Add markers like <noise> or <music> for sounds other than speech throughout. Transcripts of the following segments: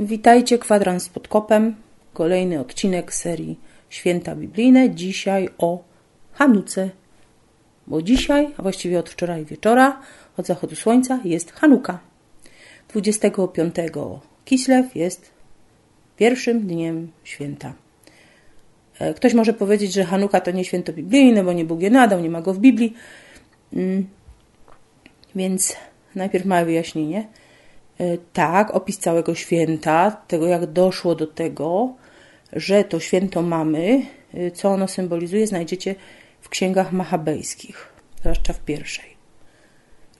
Witajcie, kwadrans pod kopem. Kolejny odcinek serii Święta Biblijne. Dzisiaj o Hanuce. Bo dzisiaj, a właściwie od wczoraj wieczora, od zachodu słońca, jest Hanuka. 25 Kislew jest pierwszym dniem święta. E, ktoś może powiedzieć, że Hanuka to nie święto biblijne, bo nie Bóg je nadał, nie ma go w Biblii. Mm. Więc najpierw małe wyjaśnienie. E, tak, opis całego święta, tego jak doszło do tego, że to święto mamy, e, co ono symbolizuje, znajdziecie w księgach machabejskich, zwłaszcza w pierwszej.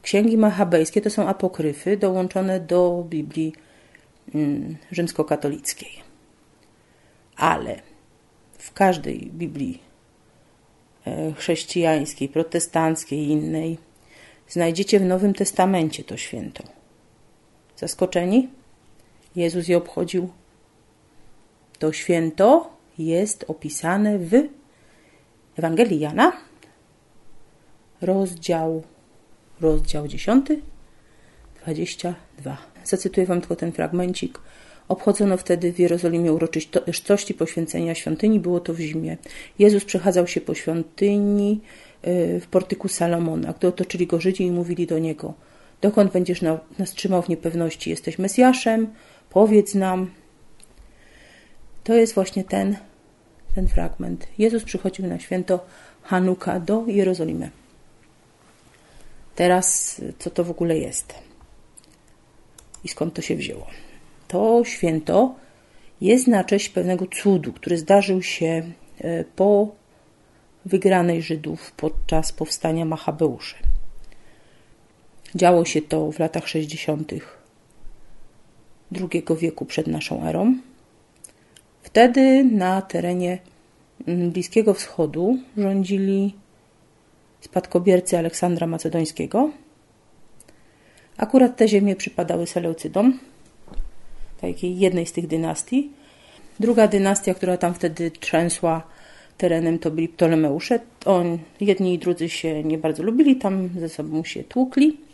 Księgi machabejskie to są apokryfy dołączone do Biblii mm, rzymskokatolickiej. Ale w każdej Biblii e, chrześcijańskiej, protestanckiej, innej, znajdziecie w Nowym Testamencie to święto. Zaskoczeni? Jezus je obchodził. To święto jest opisane w Ewangelii Jana, rozdział, rozdział 10, 22. Zacytuję Wam tylko ten fragmencik. Obchodzono wtedy w Jerozolimie uroczystości poświęcenia świątyni, było to w zimie. Jezus przechadzał się po świątyni y, w portyku Salomona, gdy otoczyli go Żydzi i mówili do niego – Dokąd będziesz nas trzymał w niepewności? Jesteś Mesjaszem? Powiedz nam. To jest właśnie ten, ten fragment. Jezus przychodził na święto Hanuka do Jerozolimy. Teraz, co to w ogóle jest? I skąd to się wzięło? To święto jest na cześć pewnego cudu, który zdarzył się e, po wygranej Żydów podczas powstania Machabeuszy. Działo się to w latach 60. II wieku przed naszą erą. Wtedy na terenie mm, Bliskiego Wschodu rządzili spadkobiercy Aleksandra Macedońskiego. Akurat te ziemie przypadały Seleucydom, takiej jednej z tych dynastii. Druga dynastia, która tam wtedy trzęsła terenem, to byli Ptolemeusze. On, jedni i drudzy się nie bardzo lubili, tam ze sobą się tłukli.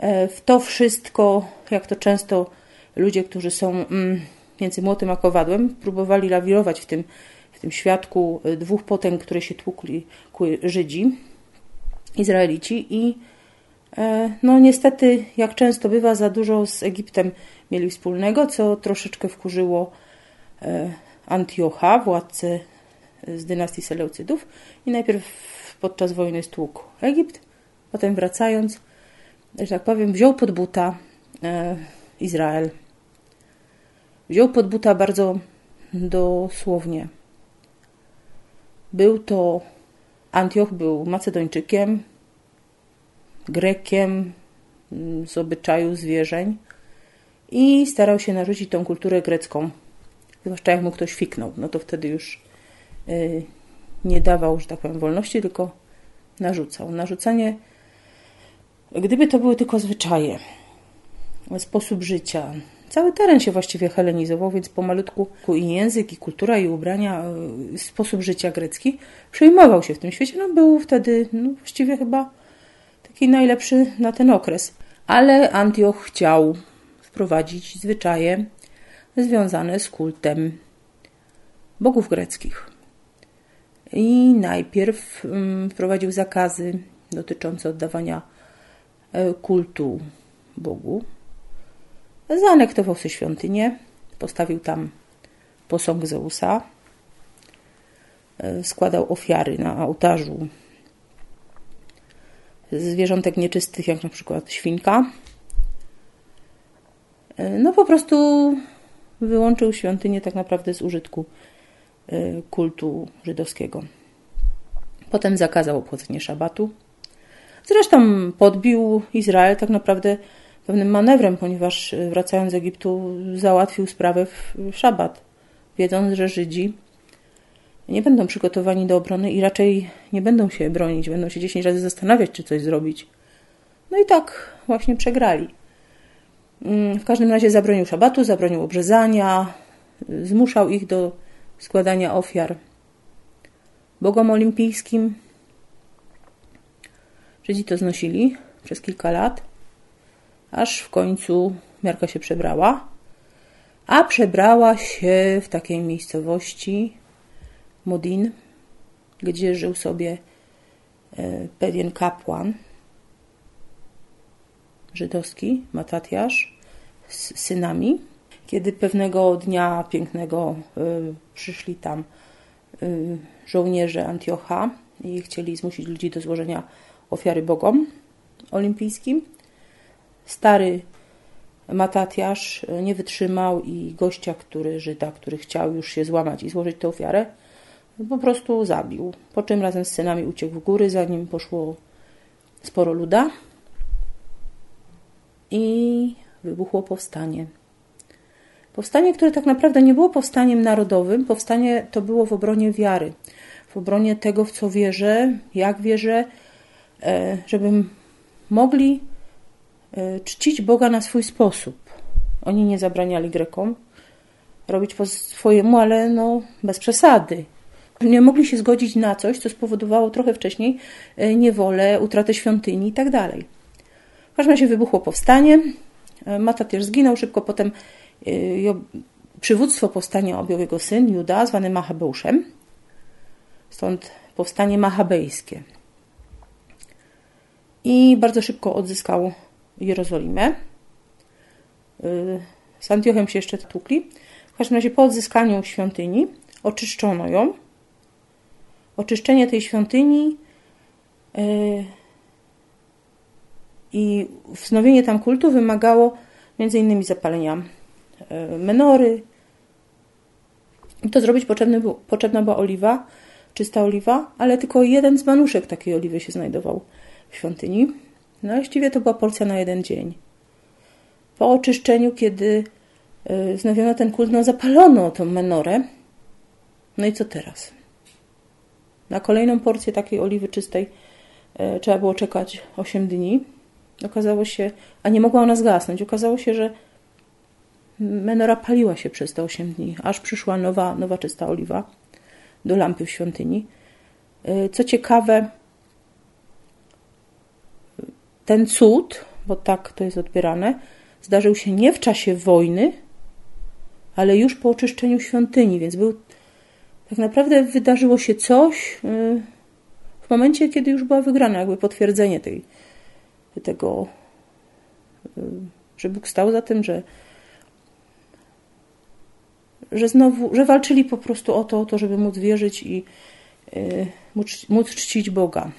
E, w to wszystko, jak to często ludzie, którzy są mm, między młotem a kowadłem, próbowali lawirować w tym, w tym świadku e, dwóch potęg, które się tłukli Żydzi, Izraelici i e, no niestety, jak często bywa, za dużo z Egiptem mieli wspólnego, co troszeczkę wkurzyło Antiocha, władcę z dynastii Seleucydów i najpierw podczas wojny stłukł Egipt, potem wracając że tak powiem, wziął pod buta e, Izrael. Wziął pod buta bardzo dosłownie. Był to Antioch był Macedończykiem, Grekiem mm, z obyczaju zwierzeń i starał się narzucić tą kulturę grecką. Zwłaszcza jak mu ktoś fiknął, no to wtedy już y, nie dawał, że tak powiem, wolności, tylko narzucał. Narzucanie Gdyby to były tylko zwyczaje, sposób życia, cały teren się właściwie helenizował, więc pomalutku i język, i kultura, i ubrania, e, sposób życia grecki przejmował się w tym świecie. No, był wtedy no, właściwie chyba taki najlepszy na ten okres. Ale Antioch chciał wprowadzić zwyczaje związane z kultem bogów greckich. I najpierw mm, wprowadził zakazy dotyczące oddawania kultu Bogu. Zaanektował sobie świątynię, postawił tam posąg Zeusa, e, składał ofiary na ołtarzu zwierzątek nieczystych, jak na przykład świnka. E, no po prostu wyłączył świątynię tak naprawdę z użytku kultu żydowskiego. Potem zakazał obchodzenia szabatu. Zresztą podbił Izrael tak naprawdę pewnym manewrem, ponieważ e, wracając z Egiptu załatwił sprawę w szabat, wiedząc, że Żydzi nie będą przygotowani do obrony i raczej nie będą się bronić, będą się 10 razy zastanawiać, czy coś zrobić. No i tak właśnie przegrali. Mm, w każdym razie zabronił szabatu, zabronił obrzezania, zmuszał ich do składania ofiar bogom olimpijskim, Żydzi to znosili przez kilka lat, aż w końcu miarka się przebrała a przebrała się w takiej miejscowości Modin, gdzie żył sobie e, pewien kapłan żydowski, Matatiasz, z synami. Kiedy pewnego dnia pięknego y, przyszli tam y, żołnierze Antiocha i chcieli zmusić ludzi do złożenia ofiary bogom olimpijskim, stary Matatiasz nie wytrzymał i gościa, który Żyda, który chciał już się złamać i złożyć tę ofiarę, po prostu zabił. Po czym razem z synami uciekł w góry, zanim poszło sporo luda i wybuchło powstanie. Powstanie, które tak naprawdę nie było powstaniem narodowym, powstanie to było w obronie wiary, w obronie tego, w co wierzę, jak wierzę, e, żeby mogli e, czcić Boga na swój sposób. Oni nie zabraniali Grekom robić po swojemu, ale no, bez przesady. Nie mogli się zgodzić na coś, co spowodowało trochę wcześniej e, niewolę, utratę świątyni itd. Tak w każdym razie wybuchło powstanie. Matatiasz zginął szybko potem przywództwo powstania objął jego syn Juda, zwany Machabeuszem. Stąd powstanie machabejskie. I bardzo szybko odzyskał Jerozolimę. Y, z Antiochem się jeszcze tłukli. W każdym razie po odzyskaniu świątyni oczyszczono ją. Oczyszczenie tej świątyni y, i wznowienie tam kultu wymagało innymi zapalenia E, menory. I to zrobić potrzebna była oliwa, czysta oliwa, ale tylko jeden z manuszek takiej oliwy się znajdował świątyni. No właściwie to była porcja na jeden dzień. Po oczyszczeniu, kiedy e, znowiono ten kult, no zapalono tą menorę. No i co teraz? Na kolejną porcję takiej oliwy czystej e, trzeba było czekać 8 dni. Okazało się, a nie mogła ona zgasnąć. Okazało się, że menora paliła się przez te 8 dni, aż przyszła nowa, nowa czysta oliwa do lampy w świątyni. Y, co ciekawe, ten cud, bo tak to jest odbierane, zdarzył się nie w czasie wojny, ale już po oczyszczeniu świątyni, więc był tak naprawdę wydarzyło się coś y, w momencie, kiedy już była wygrana, jakby potwierdzenie tej, tego, y, że Bóg stał za tym, że że znowu, że walczyli po prostu o to, o to żeby móc wierzyć i yy, móc, móc czcić Boga.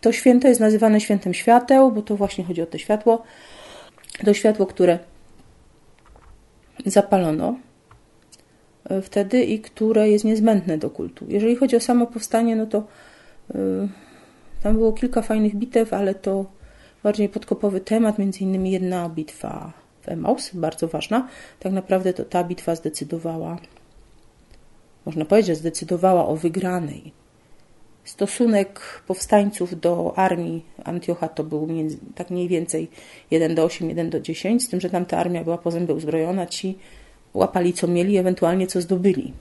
To święto jest nazywane świętem świateł, bo to właśnie chodzi o to światło. To światło, które zapalono y, wtedy i które jest niezbędne do kultu. Jeżeli chodzi o samo powstanie, no to yy, tam było kilka fajnych bitew, ale to bardziej podkopowy temat, między innymi jedna bitwa w Emaus, bardzo ważna. Tak naprawdę to ta bitwa zdecydowała, można powiedzieć, zdecydowała o wygranej. Stosunek powstańców do armii Antiocha to był między, tak mniej więcej 1 do 8, 1 do 10, z tym, że tamta armia była po zęby uzbrojona, ci łapali co mieli, ewentualnie co zdobyli.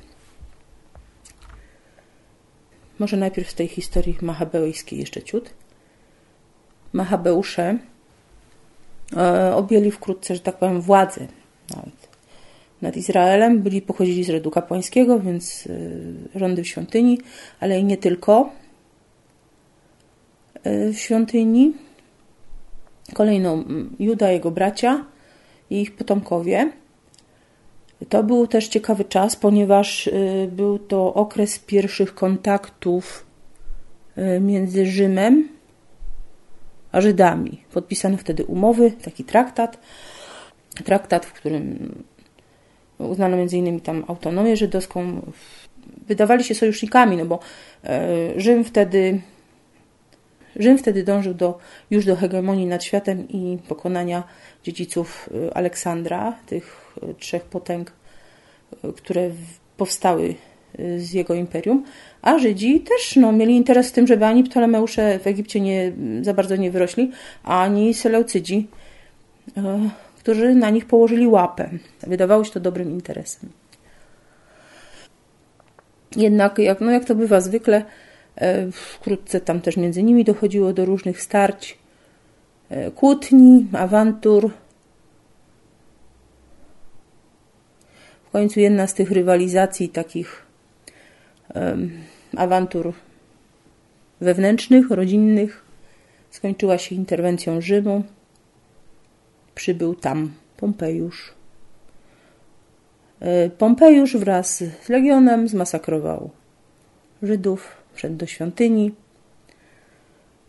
Może najpierw z tej historii machabeuskiej jeszcze ciut. Machabeusze E, objęli wkrótce, że tak powiem, władzę nad Izraelem. Byli, pochodzili z rodu kapłańskiego, więc e, rządy w świątyni, ale i nie tylko e, w świątyni. Kolejno Juda, jego bracia i ich potomkowie. To był też ciekawy czas, ponieważ był to okres pierwszych kontaktów między Rzymem a Żydami. Podpisano wtedy umowy, taki traktat, traktat, w którym uznano innymi tam autonomię żydowską. Wydawali się sojusznikami, no bo e, Rzym wtedy Rzym wtedy dążył do, już do hegemonii nad światem i pokonania dziedziców e, Aleksandra, tych e, trzech potęg, które powstały z jego imperium, a Żydzi też no, mieli interes w tym, żeby ani Ptolemeusze w Egipcie nie, za bardzo nie wyrośli, ani Seleucydzi, którzy na nich położyli łapę. Wydawało się to dobrym interesem. Jednak, jak, no, jak to bywa zwykle, e, wkrótce tam też między nimi dochodziło do różnych starć, e, kłótni, awantur. końcu jedna z tych rywalizacji, takich awantur wewnętrznych, rodzinnych, skończyła się interwencją Rzymu. Przybył tam Pompejusz. E, Pompejusz wraz z legionem zmasakrował Żydów, wszedł do świątyni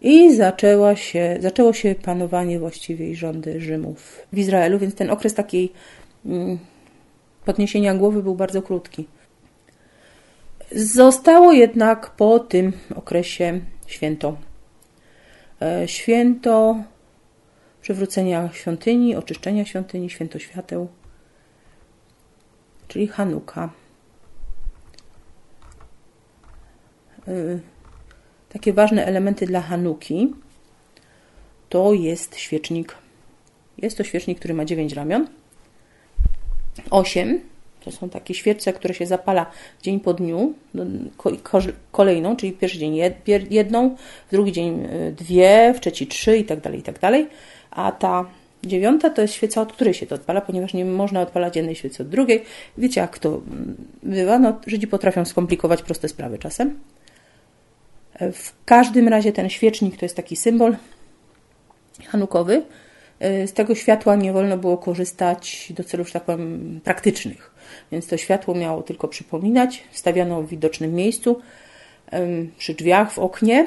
i zaczęła się, zaczęło się panowanie właściwie rządy Rzymów w Izraelu, więc ten okres takiej mm, podniesienia głowy był bardzo krótki. Zostało jednak po tym okresie święto. E, święto przywrócenia świątyni, oczyszczenia świątyni, święto świateł, czyli Hanuka. E, takie ważne elementy dla Hanuki to jest świecznik. Jest to świecznik, który ma 9 ramion. 8 to są takie świece, które się zapala dzień po dniu, kolejną, czyli pierwszy dzień jedną, w drugi dzień y, dwie, w trzeci trzy i tak dalej, i tak dalej. A ta dziewiąta to jest świeca, od której się to odpala, ponieważ nie można odpalać jednej świecy od drugiej. Wiecie, jak to bywa? No, Żydzi potrafią skomplikować proste sprawy czasem. W każdym razie ten świecznik to jest taki symbol hanukowy. Z tego światła nie wolno było korzystać do celów, że tak powiem, praktycznych. Więc to światło miało tylko przypominać. Stawiano w widocznym miejscu, przy drzwiach, w oknie.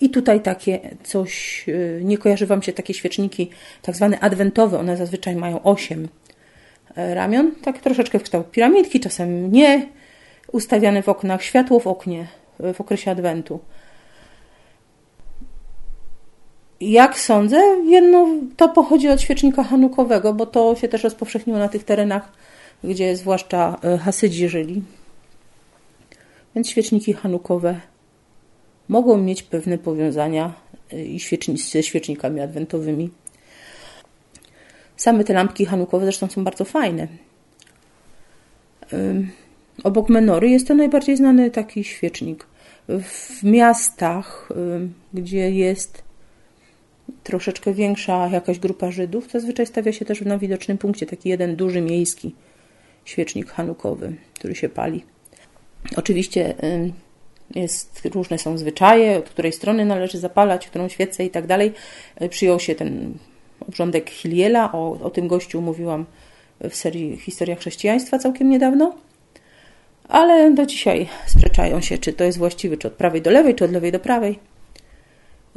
I tutaj takie coś, y, nie kojarzy Wam się takie świeczniki, tak zwane adwentowe, one zazwyczaj mają 8 e, ramion, tak troszeczkę w kształt piramidki, czasem nie, ustawiane w oknach, światło w oknie, w okresie Adwentu. Jak sądzę, jedno to pochodzi od świecznika hanukowego, bo to się też rozpowszechniło na tych terenach, gdzie zwłaszcza e, Hasydzi żyli. Więc świeczniki hanukowe mogą mieć pewne powiązania e, i ze świecznikami adwentowymi. Same te lampki hanukowe zresztą są bardzo fajne. Obok menory jest to najbardziej znany taki świecznik w miastach, gdzie jest troszeczkę większa jakaś grupa Żydów, zazwyczaj stawia się też na widocznym punkcie taki jeden duży miejski świecznik hanukowy, który się pali. Oczywiście jest, różne są zwyczaje, od której strony należy zapalać, którą świecę i tak dalej. Y, przyjął się ten obrządek Hiliela, o, o tym gościu mówiłam w serii Historia chrześcijaństwa całkiem niedawno ale do dzisiaj sprzeczają się, czy to jest właściwe, czy od prawej do lewej, czy od lewej do prawej.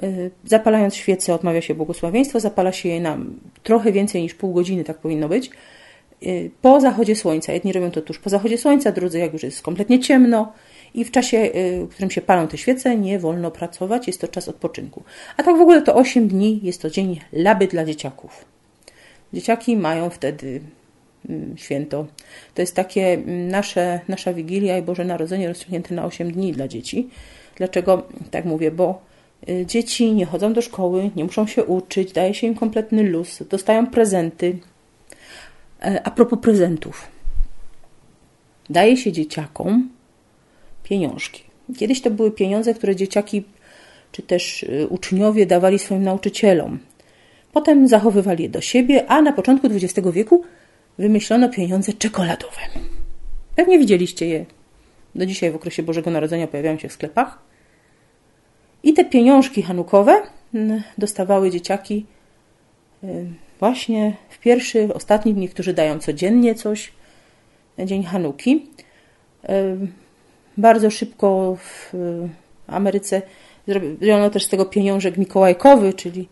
Y, zapalając świecę odmawia się błogosławieństwo, zapala się je na trochę więcej niż pół godziny, tak powinno być. Y, po zachodzie słońca, jedni robią to tuż po zachodzie słońca, drudzy jak już jest kompletnie ciemno i w czasie, y, w którym się palą te świece, nie wolno pracować, jest to czas odpoczynku. A tak w ogóle to 8 dni, jest to dzień laby dla dzieciaków. Dzieciaki mają wtedy Mm, święto. To jest takie mm, nasze, nasza Wigilia i Boże Narodzenie rozciągnięte na 8 dni dla dzieci. Dlaczego tak mówię? Bo y, dzieci nie chodzą do szkoły, nie muszą się uczyć, daje się im kompletny luz, dostają prezenty. E, a propos prezentów. Daje się dzieciakom pieniążki. Kiedyś to były pieniądze, które dzieciaki czy też y, uczniowie dawali swoim nauczycielom. Potem zachowywali je do siebie, a na początku XX wieku wymyślono pieniądze czekoladowe. Pewnie widzieliście je. Do dzisiaj w okresie Bożego Narodzenia pojawiają się w sklepach. I te pieniążki hanukowe mm, dostawały dzieciaki y, właśnie w pierwszy, w ostatni, niektórzy dają codziennie coś, dzień Hanuki. Y, bardzo szybko w Ameryce zrobiono też z tego pieniążek mikołajkowy, czyli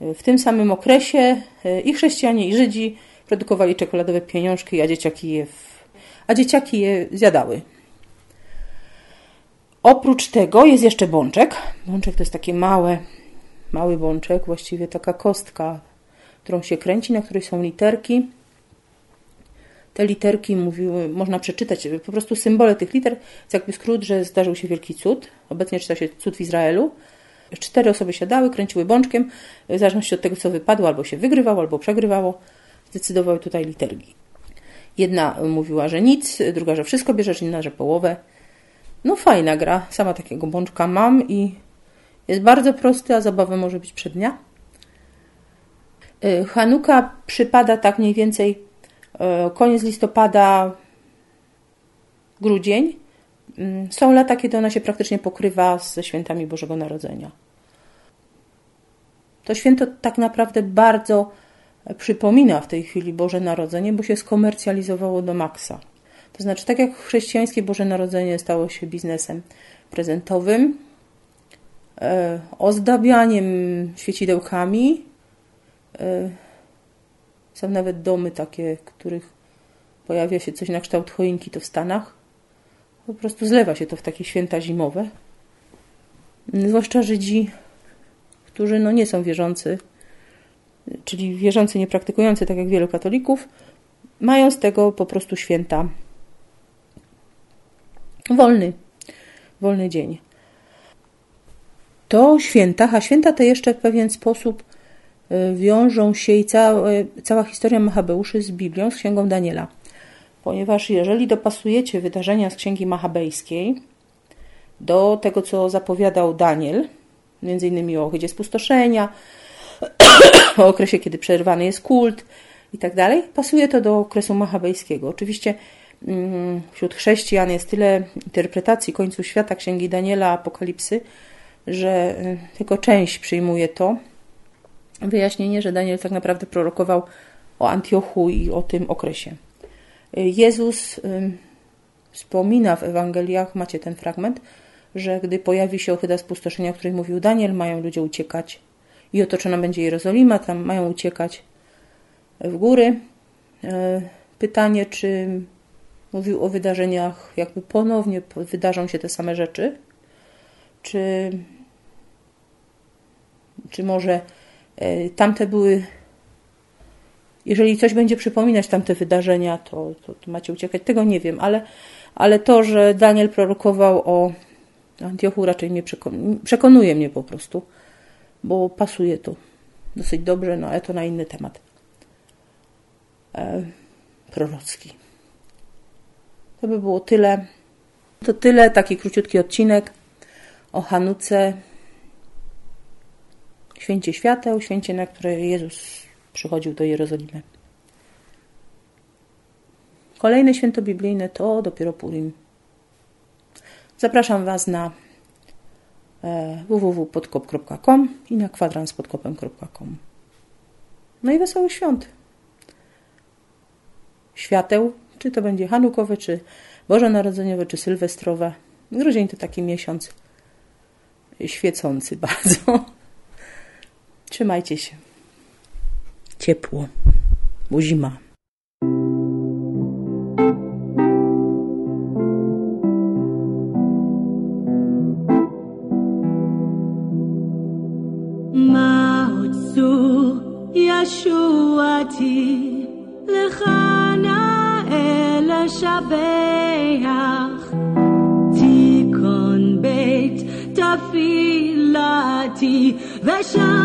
w tym samym okresie y, i chrześcijanie, i Żydzi produkowali czekoladowe pieniążki, a dzieciaki je, w... a dzieciaki je zjadały. Oprócz tego jest jeszcze bączek. Bączek to jest takie małe, mały bączek, właściwie taka kostka, którą się kręci, na której są literki. Te literki mówiły, można przeczytać po prostu symbole tych liter. Jest jakby skrót, że zdarzył się wielki cud. Obecnie czyta się cud w Izraelu. Cztery osoby siadały, kręciły bączkiem, w zależności od tego, co wypadło, albo się wygrywało, albo przegrywało zdecydowały tutaj litergi. Jedna mówiła, że nic, druga, że wszystko bierzesz, inna, że połowę. No fajna gra, sama takiego bączka mam i jest bardzo prosty, a zabawa może być przednia. Y, Hanuka przypada tak mniej więcej koniec listopada, grudzień. Mm, są lata, kiedy ona się praktycznie pokrywa ze świętami Bożego Narodzenia. To święto tak naprawdę bardzo przypomina w tej chwili Boże Narodzenie, bo się skomercjalizowało do maksa. To znaczy, tak jak chrześcijańskie Boże Narodzenie stało się biznesem prezentowym, e, ozdabianiem świecidełkami. Są nawet domy takie, w których pojawia się coś na kształt choinki, to w Stanach. Po prostu zlewa się to w takie święta zimowe. Zwłaszcza Żydzi, którzy no nie są wierzący, czyli wierzący niepraktykujący, tak jak wielu katolików, mają z tego po prostu święta wolny, wolny dzień. To święta, a święta te jeszcze w pewien sposób wiążą się i cała, cała historia Machabeuszy z Biblią, z Księgą Daniela. Ponieważ jeżeli dopasujecie wydarzenia z Księgi Machabejskiej do tego, co zapowiadał Daniel, między innymi o ohydzie spustoszenia, <coughs> o okresie, kiedy przerwany jest kult i tak dalej, pasuje to do okresu machabejskiego. Oczywiście mm, wśród chrześcijan jest tyle interpretacji końcu świata, Księgi Daniela, Apokalipsy, że y, tylko część przyjmuje to. Wyjaśnienie, że Daniel tak naprawdę prorokował o Antiochu i o tym okresie. Jezus wspomina w Ewangeliach, macie ten fragment, że gdy pojawi się ohyda spustoszenia, o której mówił Daniel, mają ludzie uciekać i otoczona będzie Jerozolima, tam mają uciekać w góry. E, pytanie, czy mówił o wydarzeniach, jakby ponownie wydarzą się te same rzeczy, czy, czy może tamte były. Jeżeli coś będzie przypominać tamte wydarzenia, to, to, to macie uciekać. Tego nie wiem, ale, ale to, że Daniel prorokował o Antiochu raczej mnie przekonuje mnie po prostu, bo pasuje to dosyć dobrze, no ale to na inny temat. E, prorocki. To by było tyle. To tyle, taki króciutki odcinek o Hanuce, święcie świateł, święcie, na które Jezus przychodził do Jerozolimy. Kolejne święto biblijne to dopiero Purim. Zapraszam Was na e, www.podkop.com i na kwadranspodkopem.com. No i wesołych świąt. Świateł, czy to będzie hanukowe, czy bożonarodzeniowe, czy sylwestrowe. Grudzień to taki miesiąc świecący <laughs> bardzo. Trzymajcie się. Ciepło, bo zima. ישועתי, לך נאה לשבח. תיכון בית תפילתי, ושם תודה